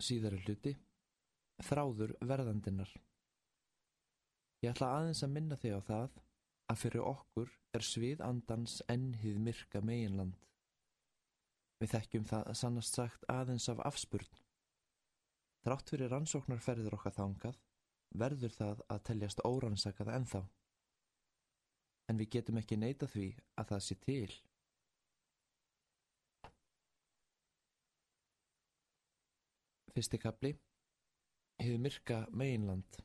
síðari hluti, þráður verðandinnar. Ég ætla aðeins að minna þig á það að fyrir okkur er svið andans ennhið myrka meginland. Við þekkjum það sannast sagt aðeins af afspurn. Þrátt fyrir rannsóknarferður okkar þangað verður það að teljast órannsakað ennþá. En við getum ekki neyta því að það sé til. Fyrsti kapli Hið myrka meginland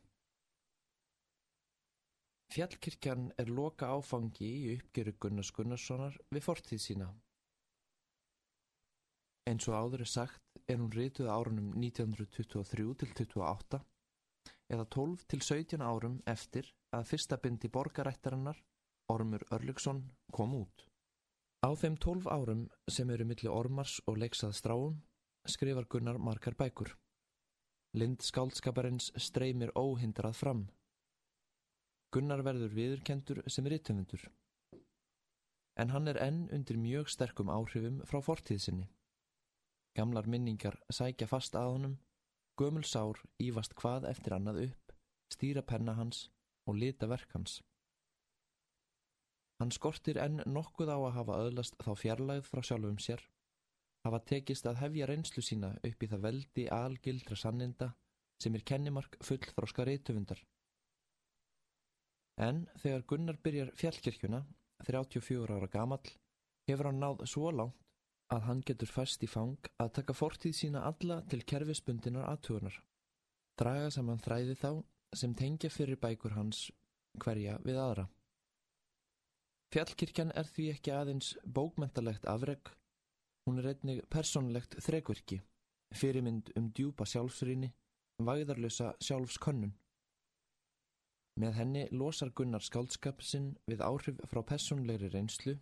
Fjallkirkjan er loka áfangi í uppgjöru Gunnars Gunnarssonar við fortíð sína. Eins og áður er sagt er hún rituð árunum 1923 til 28 eða 12 til 17 árum eftir að fyrsta bindi borgarættarinnar, Ormur Örlygsson, kom út. Á þeim 12 árum sem eru milli Ormars og leiksað stráum skrifar Gunnar margar bækur. Lind skáldskaparins streymir óhindrað fram. Gunnar verður viðurkendur sem rittumundur. En hann er enn undir mjög sterkum áhrifum frá fortíðsinni. Gamlar minningar sækja fast að honum, gömul sár ívast hvað eftir annað upp, stýra penna hans og lita verk hans. Hann skortir enn nokkuð á að hafa öðlast þá fjarlægð frá sjálfum sér hafa tekist að hefja reynslu sína upp í það veldi algildra sanninda sem er kennimark fullþróska reytufundar. En þegar Gunnar byrjar fjallkirkjuna, 34 ára gamall, hefur hann náð svo langt að hann getur fæst í fang að taka fortíð sína alla til kerfisbundinar aðtugunar. Draga saman þræði þá sem tengja fyrir bækur hans hverja við aðra. Fjallkirkjan er því ekki aðeins bókmentalegt afreg Hún er einnig persónlegt þrekverki, fyrirmynd um djúpa sjálfsrýni, væðarlösa sjálfskönnun. Með henni losar Gunnar skáldskap sinn við áhrif frá persónlegri reynslu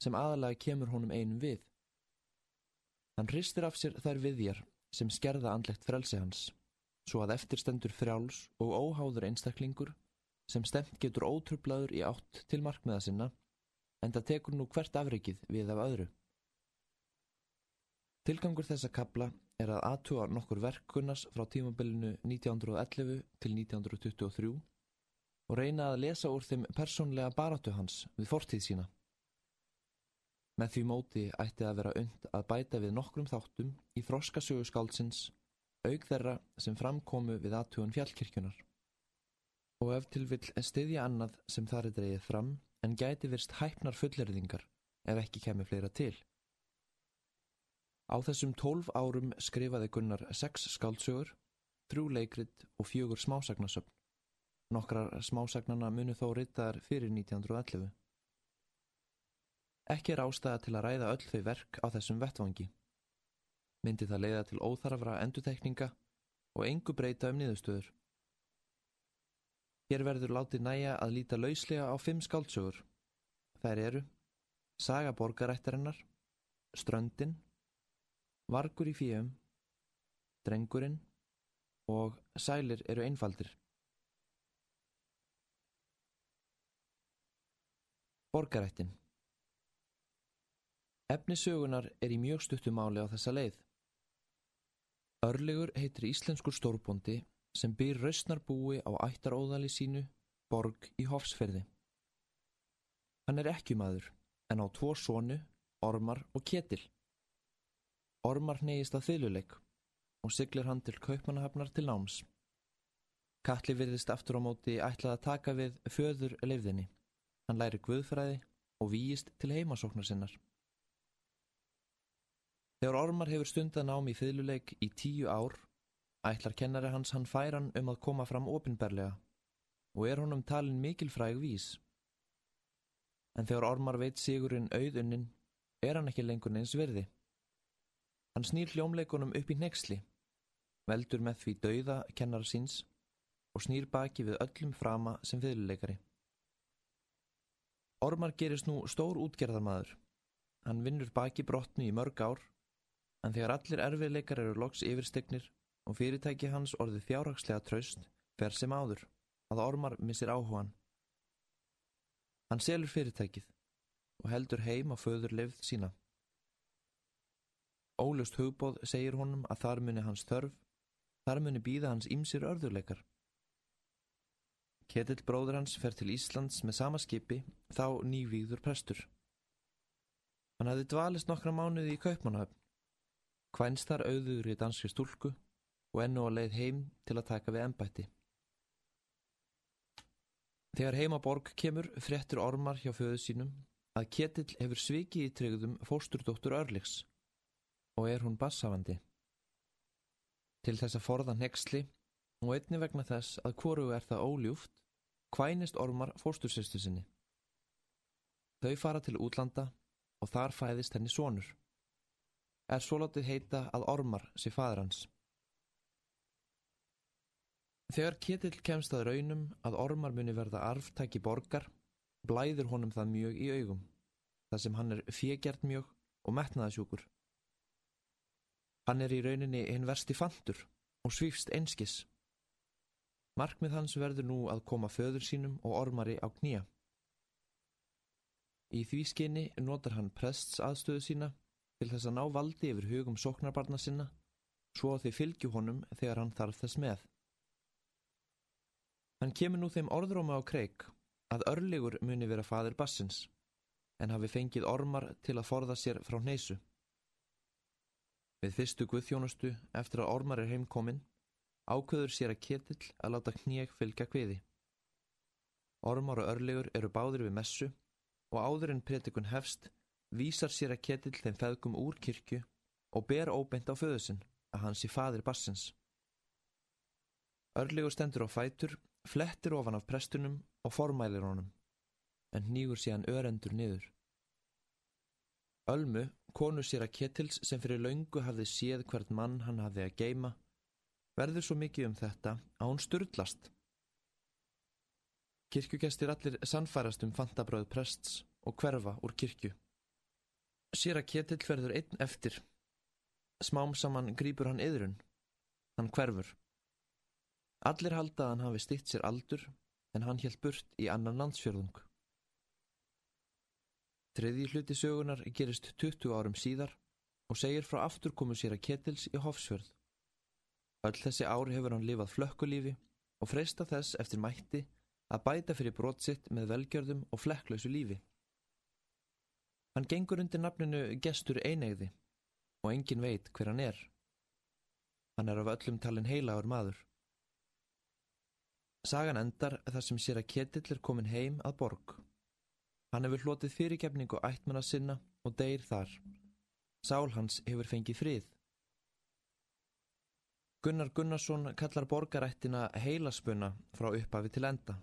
sem aðalega kemur honum einum við. Hann hristir af sér þær viðjar sem skerða andlegt frelsi hans, svo að eftirstendur frjáls og óháður einstaklingur sem stemt getur ótrublaður í átt til markmiða sinna en það tekur nú hvert afrikið við af öðru. Tilgangur þessa kabla er að aðtúa nokkur verkunnars frá tímabilinu 1911 til 1923 og reyna að lesa úr þeim persónlega baratu hans við fortíð sína. Með því móti ætti að vera und að bæta við nokkrum þáttum í þroskasögu skáldsins auk þeirra sem framkomu við aðtúan fjallkirkjunar. Og ef til vill stiðja annað sem þar er dreyið fram en gæti virst hæpnar fulleriðingar ef ekki kemur fleira til. Á þessum tólf árum skrifaði Gunnar sex skáldsögur, þrjú leikrit og fjögur smásagnasöfn. Nokkrar smásagnana munu þó rittaðar fyrir 1911. Ekki er ástæða til að ræða öll þau verk á þessum vettvangi. Myndi það leiða til óþarfra endutekninga og engu breyta um niðurstöður. Hér verður látið næja að líta lauslega á fimm skáldsögur. Þær eru Saga borgarættarinnar, Ströndin, Vargur í fíum, Drengurinn og Sælir eru einfaldir. Borgarættin Efni sögunar er í mjög stuttumáli á þessa leið. Örlegur heitir íslenskur stórbóndi sem byr rausnarbúi á ættaróðali sínu borg í Hofsferði. Hann er ekki maður en á tvo sónu, Ormar og Ketil. Ormar neyist að þyluleik og siglir hann til kaupmannahafnar til náms. Kalli virðist aftur á móti ætlað að taka við föður leifðinni. Hann læri guðfræði og výist til heimasóknar sinnar. Þegar Ormar hefur stundan ám í þyluleik í tíu ár Ætlar kennari hans hann færan um að koma fram opinberlega og er honum talin mikilfræg vís. En þegar ormar veit sigurinn auðunnin er hann ekki lengur neins verði. Hann snýr hljómleikunum upp í nexli, veldur með því dauða kennar síns og snýr baki við öllum frama sem fyrirleikari. Ormar gerist nú stór útgerðarmadur. Hann vinnur baki brotnu í mörg ár, en þegar allir erfiðleikar eru loks yfirstegnir og fyrirtæki hans orðið fjárhagslega traust fer sem áður að Ormar missir áhugan. Hann selur fyrirtækið og heldur heim á föður lefð sína. ólust hugbóð segir honum að þar muni hans þörf, þar muni býða hans ímsir örðuleikar. Ketill bróður hans fer til Íslands með sama skipi, þá nývíður prestur. Hann hafði dvalist nokkra mánuði í Kaupmannhöfn, hvænst þar auður í danski stúlku og ennu á leið heim til að taka við ennbætti. Þegar heimaborg kemur frettur ormar hjá föðu sínum að Ketill hefur svikið í tryggðum fósturdóttur Örliks og er hún bassafandi. Til þess að forða nexli og einni vegna þess að hvoru er það óljúft, kvænist ormar fóstursýstu sinni. Þau fara til útlanda og þar fæðist henni sonur. Er svo látið heita að ormar sé fadur hans. Þegar Ketill kemst að raunum að ormar muni verða arftæki borgar, blæður honum það mjög í augum, þar sem hann er fjegjart mjög og metnaðasjúkur. Hann er í rauninni einn versti fantur og svífst einskis. Markmið hans verður nú að koma föður sínum og ormari á knýja. Í því skinni notar hann prests aðstöðu sína til þess að ná valdi yfir hugum sóknarbarna sinna svo að þeir fylgju honum þegar hann þarf þess með. Hann kemur nú þeim orðróma á kreik að örlegur muni vera fadir bassins en hafi fengið ormar til að forða sér frá neysu. Við fyrstu guðþjónustu eftir að ormar er heimkomin ákveður sér að ketill að láta kníeg fylgja kviði. Ormar og örlegur eru báðir við messu og áður en pretikun hefst vísar sér að ketill þeim feðgum úr kirkju og ber óbeint á föðusinn að hans í fadir bassins. Örlegur stendur á fætur flettir ofan af prestunum og formælir honum, en nýgur síðan örendur niður. Ölmu, konu sér að Kettils sem fyrir laungu hafði séð hvert mann hann hafði að geima, verður svo mikið um þetta að hún sturdlast. Kirkjugestir allir sannfærast um fantabröð prests og hverfa úr kirkju. Sér að Kettill verður einn eftir. Smám saman grýpur hann yðrun. Hann hverfur. Allir halda að hann hafi stitt sér aldur en hann helt burt í annan landsfjörðung. Þriði hluti sögunar gerist 20 árum síðar og segir frá afturkomu sér að Kettils í Hofsfjörð. Öll þessi ári hefur hann lifað flökkulífi og freysta þess eftir mætti að bæta fyrir brotsitt með velgjörðum og flekklausu lífi. Hann gengur undir nafninu gestur einegði og engin veit hver hann er. Hann er af öllum talin heilagur maður. Sagan endar þar sem sér að Ketill er komin heim að borg. Hann hefur hlotið fyrirgefningu ættmanna sinna og deyr þar. Sál hans hefur fengið frið. Gunnar Gunnarsson kallar borgarættina heilaspuna frá upphafi til enda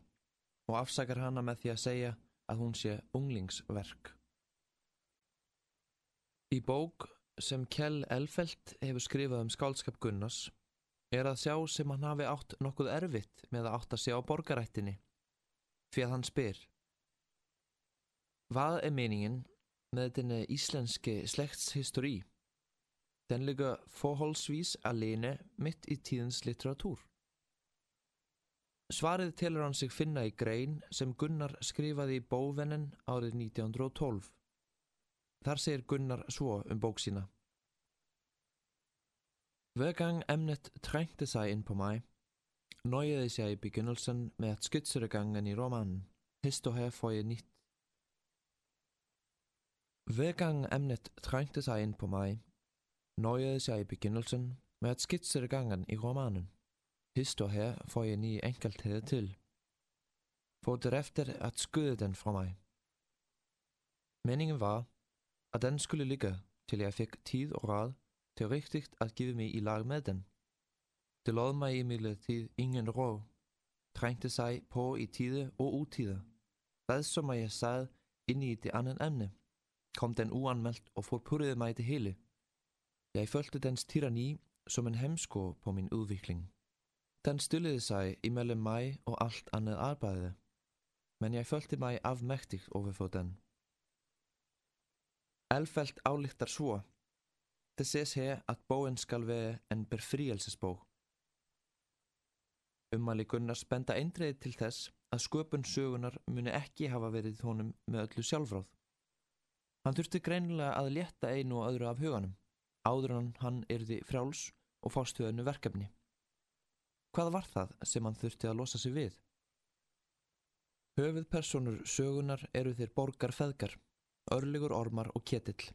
og afsakar hana með því að segja að hún sé unglingsverk. Í bók sem Kjell Elfelt hefur skrifað um skálskap Gunnars er að sjá sem hann hafi átt nokkuð erfitt med að átta sig á borgarættinni, fyrir að hann spyr. Hvað er meningen med denne islandske slægtshistorí? Den ligger forholdsvis alene midt í tíðens litteratur. Svarið telur hann sig finna í grein sem Gunnar skrifaði í bóvennen árið 1912. Þar segir Gunnar svo um bók sína. Hver gang emnet trængte sig ind på mig, nøjedes jeg i begyndelsen med at skitsere gangen i romanen. Hister her får jeg nyt. Hver gang emnet trængte sig ind på mig, nøjedes jeg i begyndelsen med at skitsere gangen i romanen. Hister her får jeg ni enkelthed til, for derefter at skyde den fra mig. Meningen var, at den skulle ligge, til jeg fik tid og råd Rigtigt at give mig i lag med den. Det lod mig imidlertid ingen råd, trængte sig på i tide og utide. Hvad som jeg sad inde i det andet emne, kom den uanmeldt og forpurrede mig det hele. Jeg følte dens tyranni som en hemsko på min udvikling. Den stillede sig imellem mig og alt andet arbejde, men jeg følte mig afmægtig overfor den. Alfelt afligter svo Det ses her at bogen skal være en befrielsesbog. Umali Gunnars benda eindreið til þess að sköpun sögunar muni ekki hafa verið honum með öllu sjálfráð. Hann þurfti greinilega að létta einu og öðru af huganum, áður en hann yrði frjáls og fástuðinu verkefni. Hvað var það sem hann þurfti að losa sig við? Höfuð personur sögunar eru þeir borgar feðgar, örlegur ormar og ketill.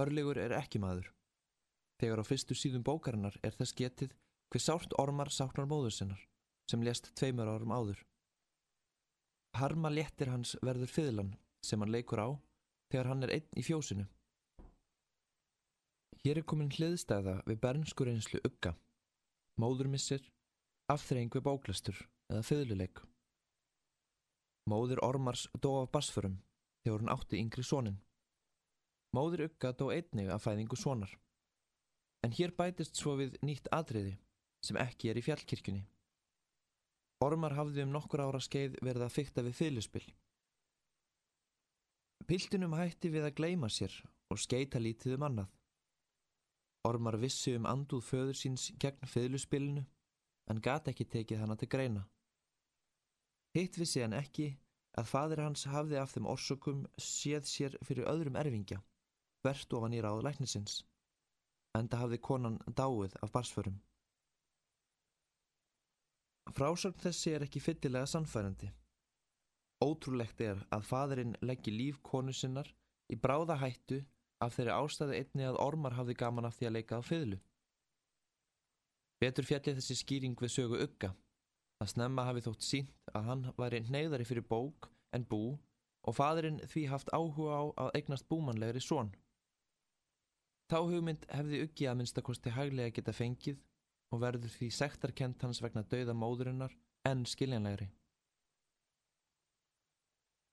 Örlegur er ekki maður. Þegar á fyrstu síðum bókarinnar er þess getið hver sárt ormar sáknar móður sinnar, sem lést tveimur árum áður. Harma léttir hans verður fiðlan sem hann leikur á þegar hann er einn í fjósinu. Hér er komin hliðstæða við bernskur einslu ugga, móðurmissir, afþreying við bóklastur eða fiðluleik. Móður Ormars dó af basförum þegar hún átti yngri sónin. Móður ugga dó einnig af fæðingu sónar. En hér bætist svo við nýtt atriði sem ekki er í fjallkirkjunni. Ormar hafði um nokkur ára skeið verið að fykta við fiðluspill. Piltunum hætti við að gleima sér og skeita lítið um annað. Ormar vissi um andúð föður síns gegn fiðluspillinu en gati ekki tekið hana til greina. Hitt vissi hann ekki að fadir hans hafði af þeim orsökum séð sér fyrir öðrum erfingja, verðt ofan í ráð læknisins, enda hafði konan dáið af barsförum. Frásögn þessi er ekki fyllilega sannfærandi. Ótrúlegt er að fadurinn leggji líf konu sinnar í bráða hættu af þeirri ástæðu einni að ormar hafði gaman af því að leika á fiðlu. Betur fjalli þessi skýring við sögu ugga að snemma hafi þótt sínt að hann væri neyðari fyrir bók en bú og fadurinn því haft áhuga á að eignast búmanlegri són. Þá hugmynd hefði uggi að minnstakosti hæglega geta fengið og verður því sektarkent hans vegna dauða móðurinnar en skiljanlegri.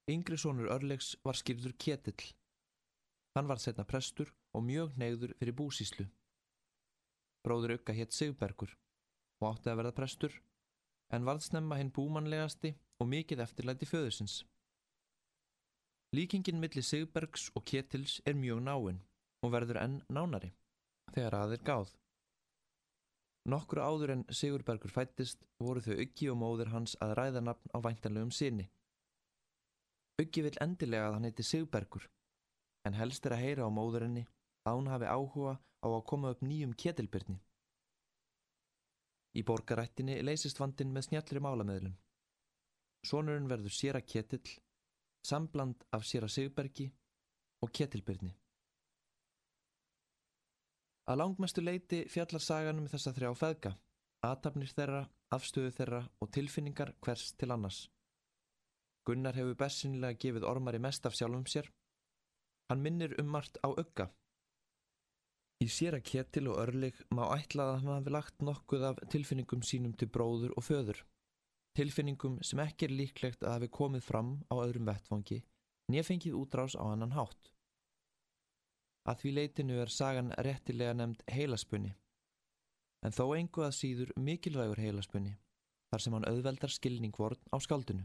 Yngri sónur Örlegs var skýrður Ketill. Hann var setna prestur og mjög neyður fyrir búsíslu. Bróður ugga hétt Sigbergur og átti að verða prestur en varð snemma hinn búmanlegasti og mikið eftirlæti föðusins. Líkingin millir Sigbergs og Ketils er mjög náinn og verður enn nánari, þegar aðeir gáð. Nokkru áður en Sigurbergur fættist voru þau Uggi og móður hans að ræða nafn á væntanlegum sinni. Uggi vil endilega að hann heiti Sigurbergur, en helst er að heyra á móðurinni að hún hafi áhuga á að koma upp nýjum ketilbyrni. Í borgarættinni leysist vandin með snjallri málameðlun. Sónurinn verður sér að ketill, sambland af sér að sigbergi og ketilbyrni. Að langmestu leiti fjallar saganum þessa þrjá feðga, aðtapnir þeirra, afstöðu þeirra og tilfinningar hvers til annars. Gunnar hefur bessinlega gefið ormari mest af sjálfum sér. Hann minnir um margt á ögga Í sér að Ketil og Örlig má ætla að hann hafi lagt nokkuð af tilfinningum sínum til bróður og föður. Tilfinningum sem ekki er líklegt að hafi komið fram á öðrum vettfangi nefengið útrás á annan hátt. Að því leitinu er sagan réttilega nefnd heilaspunni, en þó engu að síður mikilvægur heilaspunni, þar sem hann auðveldar skilningvorn á skaldinu.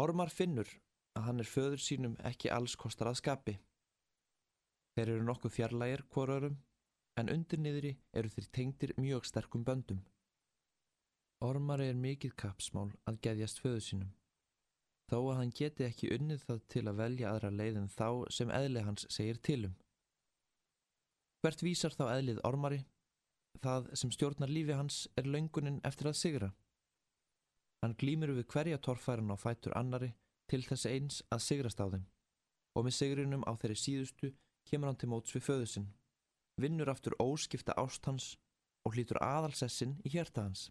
Ormar finnur að hann er föður sínum ekki alls kostar að skapi. Þeir eru nokkuð fjarlægir hvorarum en undir niðri eru þeir tengdir mjög sterkum böndum. Ormari er mikið kapsmál að geðjast föðu sínum. Þó að hann geti ekki unnið það til að velja aðra leiðin þá sem eðli hans segir tilum. Hvert vísar þá eðlið ormari? Það sem stjórnar lífi hans er löngunin eftir að sigra. Hann glýmir við hverja torfæran á fætur annari til þess eins að sigrast á þeim og með sigrinum á þeirri síðustu kemur hann til móts við föðu sinn, vinnur aftur óskipta ást hans og hlýtur aðalsessin í hjerta hans.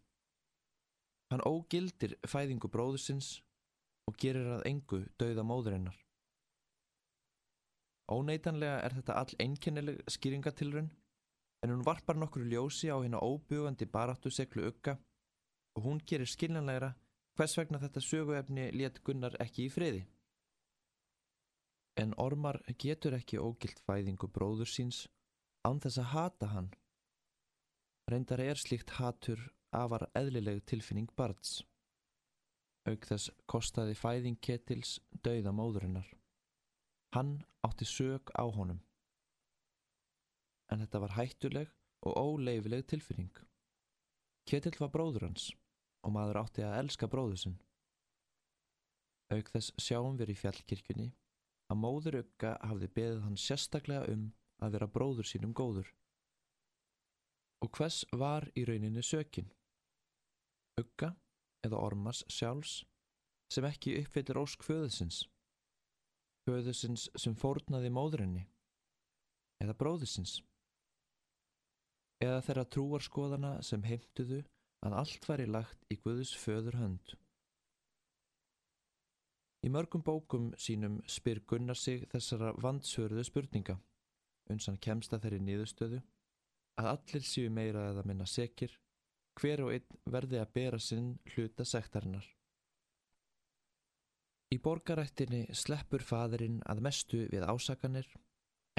Hann ógildir fæðingu bróðusins og gerir að engu dauða móðurinnar. Óneitanlega er þetta all einkennileg skýringatilrun en hún varpar nokkru ljósi á hérna óbugandi baráttu seglu ugga og hún gerir skiljanlegra hvers vegna þetta söguefni let Gunnar ekki í friði. En ormar getur ekki ógilt fæðingu bróður síns án þess að hata hann. Reyndar er slíkt hatur afar eðlileg tilfinning barns. Auk þess kostaði fæðing Ketils dauða móðurinnar. Hann átti sög á honum. En þetta var hættuleg og óleifileg tilfinning. Ketil var bróður hans og maður átti að elska bróður sinn. Auk þess sjáum við í fjallkirkjunni að móður ugga hafði beðið hann sérstaklega um að vera bróður sínum góður. Og hvers var í rauninni sökin? Ugga eða ormas sjálfs sem ekki uppfyllir ósk föðusins? Föðusins sem fórnaði móðurinni? Eða bróðusins? Eða þeirra trúarskoðana sem heimtuðu að allt væri lagt í Guðus föður hönd? Í mörgum bókum sínum spyr Gunnar sig þessara vandsvöruðu spurninga, uns hann kemst að þeirri nýðustöðu, að allir séu meira eða minna sekir, hver og einn verði að bera sinn hluta sektarinnar. Í borgarættinni sleppur fadurinn að mestu við ásakanir,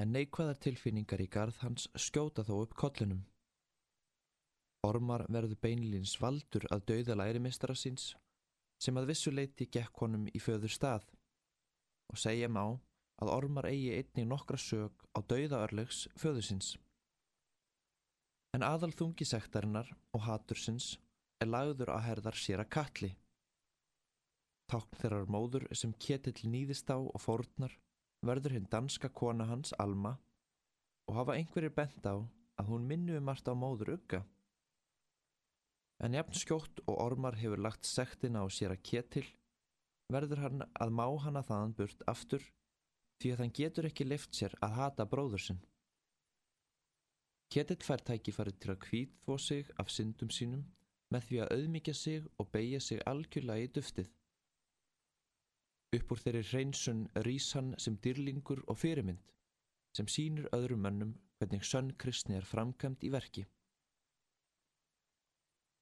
en neikvæðar tilfinningar í garð hans skjóta þó upp kollunum. Ormar verður beinlýns valdur að dauða lærimistara síns sem að vissuleiti gekk honum í föður stað og segja má að ormar eigi einnig nokkra sög á dauðaörlegs föðusins. En aðal þungi sektarinnar og hatursins er lagður að herðar sér að kalli. Tákn þeirrar móður sem ketill nýðist á og fórnar verður hinn danska kona hans Alma og hafa einhverjir bent á að hún minnu um allt á móður ugga. En jafn skjótt og ormar hefur lagt sektina á sér að ketil, verður hann að má hana þaðan burt aftur því að hann getur ekki lift sér að hata bróður sinn. Ketill fær tækifæri til að kvítþvó sig af syndum sínum með því að auðmíkja sig og beigja sig algjörlega í duftið. Upp úr þeirri hreinsun rýs hann sem dyrlingur og fyrirmynd sem sínur öðrum mönnum hvernig sönn kristni er framkæmt í verki.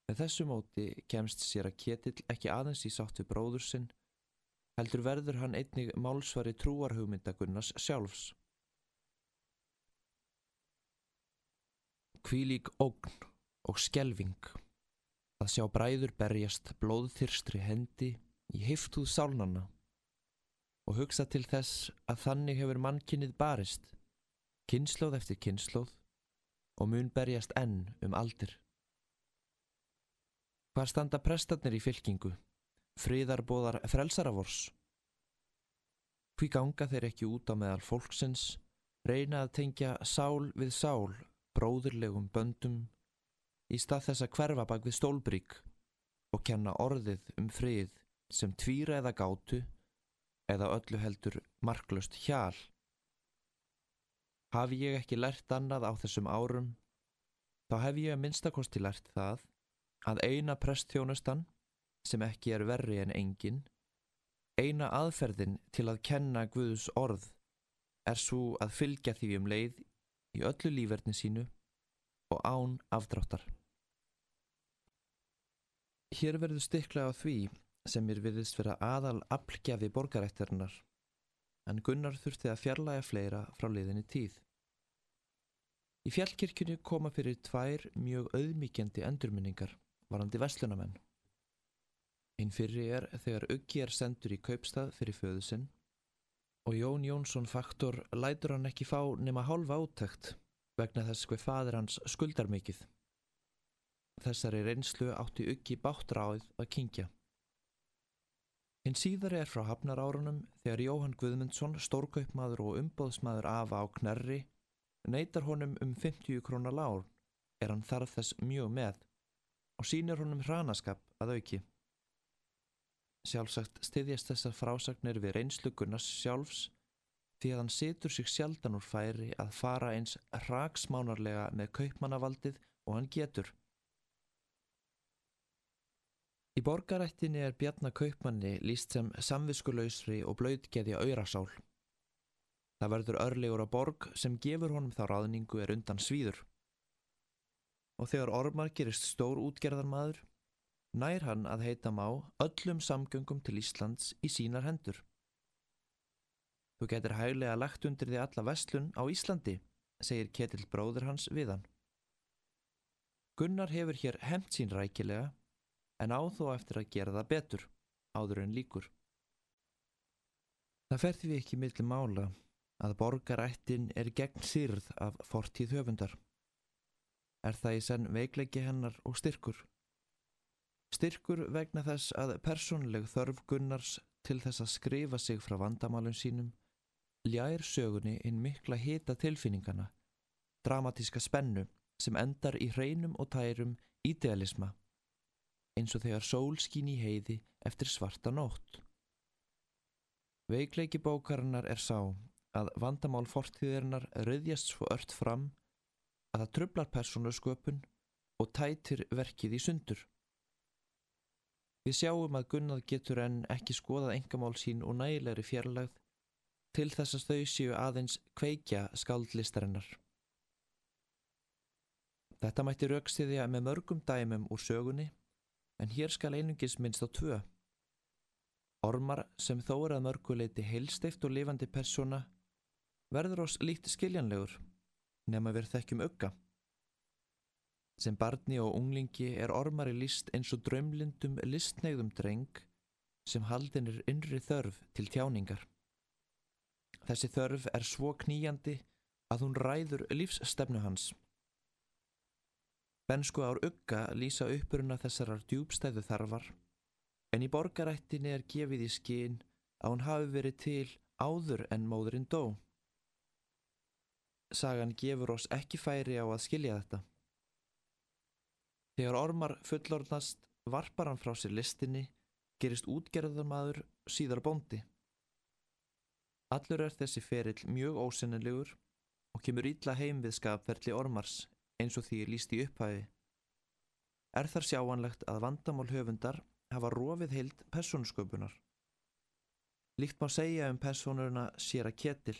Með þessu móti kemst sér að Ketill ekki aðeins í sáttu bróður sinn, heldur verður hann einnig málsvari trúarhugmyndagunnars sjálfs. Kvílík ógn og skelving að sjá bræður berjast blóðþyrstri hendi í heiftúð sálnanna og hugsa til þess að þannig hefur mannkinnið barist, kynnslóð eftir kynnslóð og mun berjast enn um aldir. Hvar standa prestarnir í fylkingu? Fríðarbóðar frelsarafors? Hví ganga þeir ekki út á meðal fólksins, reyna að tengja sál við sál, bróðurlegum böndum, í stað þess að hverfa bak við stólbrík og kenna orðið um frið sem tvíra eða gátu eða öllu heldur marklust hjál. Hafi ég ekki lært annað á þessum árum, þá hef ég að minnstakosti lært það að eina prestþjónustan, sem ekki er verri en engin, eina aðferðin til að kenna Guðs orð er svo að fylgja því um leið í öllu lífverðni sínu og án afdráttar. Hér verður stikla á því sem er viðist vera aðal aflgjafi borgarættarinnar, en Gunnar þurfti að fjarlæga fleira frá liðinni tíð. Í fjallkirkjunni koma fyrir tvær mjög auðmíkjandi endurminningar varandi vestlunamenn. Einn fyrri er þegar Uggi er sendur í kaupstað fyrir föðu sinn og Jón Jónsson faktor lætur hann ekki fá nema hálfa átækt vegna þess hver fadir hans skuldar mikið. Þessari reynslu átti Uggi bátráð að kingja. Hinn síðari er frá hafnarárunum þegar Jóhann Guðmundsson, stórkaupmaður og umbóðsmaður afa á knerri, neytar honum um 50 krónar lár er hann þarf þess mjög með og sínir honum hranaskap að auki. Sjálfsagt styðjast þessar frásagnir við reynslu Gunnars sjálfs því að hann situr sig sjaldan úr færi að fara eins raksmánarlega með kaupmannavaldið og hann getur. Í borgarættinni er Bjarnakaupmanni líst sem samviskulausri og blöytgeði auðrasál. Það verður örlegur á borg sem gefur honum þá ráðningu er undan svíður og þegar Ormar gerist stór útgerðarmadur, nær hann að heita má öllum samgöngum til Íslands í sínar hendur. Þú getur hæglega lagt undir því alla vestlun á Íslandi, segir Ketill bróður hans við hann. Gunnar hefur hér hemt sín rækilega, en áþó eftir að gera það betur, áður en líkur. Það fer því ekki millir mála að borgarættin er gegn sýrð af fortíð höfundar er það í senn veikleiki hennar og styrkur. Styrkur vegna þess að persónleg þörf Gunnars til þess að skrifa sig frá vandamálun sínum ljær sögunni inn mikla hita tilfinningana, dramatíska spennu sem endar í hreinum og tærum idealisma, eins og þegar sól skín í heiði eftir svarta nótt. Veikleiki bókarinnar er sá að vandamál fortíðarinnar rauðjast svo ört fram að það trublar persónasköpun og tætir verkið í sundur. Við sjáum að Gunnað getur enn ekki skoðað engamál sín og nægilegri fjarlagð til þess að þau séu aðeins kveikja skaldlistarinnar. Þetta mætti raukstiðja með mörgum dæmum úr sögunni en hér skal einungis minnst á tvö. Ormar sem þó er að mörguleiti heilsteift og lifandi persóna verður ós líkt skiljanlegur nema við þekkjum ögga. Sem barni og unglingi er ormari líst eins og drömlindum listnegðum dreng sem haldin er innri þörf til tjáningar. Þessi þörf er svo kníjandi að hún ræður lífsstefnu hans. Bensku ár ugga lýsa uppuruna þessarar djúbstæðu þarfar en í borgarættinni er gefið í skinn að hún hafi verið til áður en móðurinn dó. Sagan gefur oss ekki færi á að skilja þetta. Þegar ormar fullorðnast varpar hann frá sér listinni, gerist útgerðamadur síðar bóndi. Allur er þessi ferill mjög ósennilegur og kemur ítla heim við skapverðli ormars eins og því er líst í upphæfi. Er þar sjáanlegt að vandamál höfundar hafa rofið heild persónusköpunar. Líkt má segja um persónurna sér að ketil.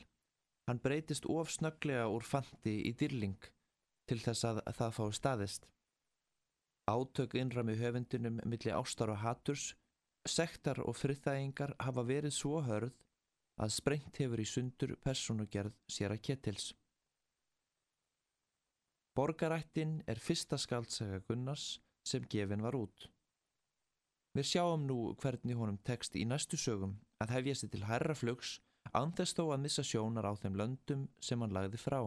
Hann breytist ofsnöglega úr fandi í dyrling til þess að það fái staðist. Átök innrami höfundinum millir ástar og haturs, sektar og friðþægingar hafa verið svo hörð að sprengt hefur í sundur personugerð sér að kettils. Borgarættin er fyrsta skaldsaga Gunnars sem gefin var út. Við sjáum nú hvernig honum tekst í næstu sögum að hefja sér til hærra flugs anþess þó að missa sjónar á þeim löndum sem hann lagði frá.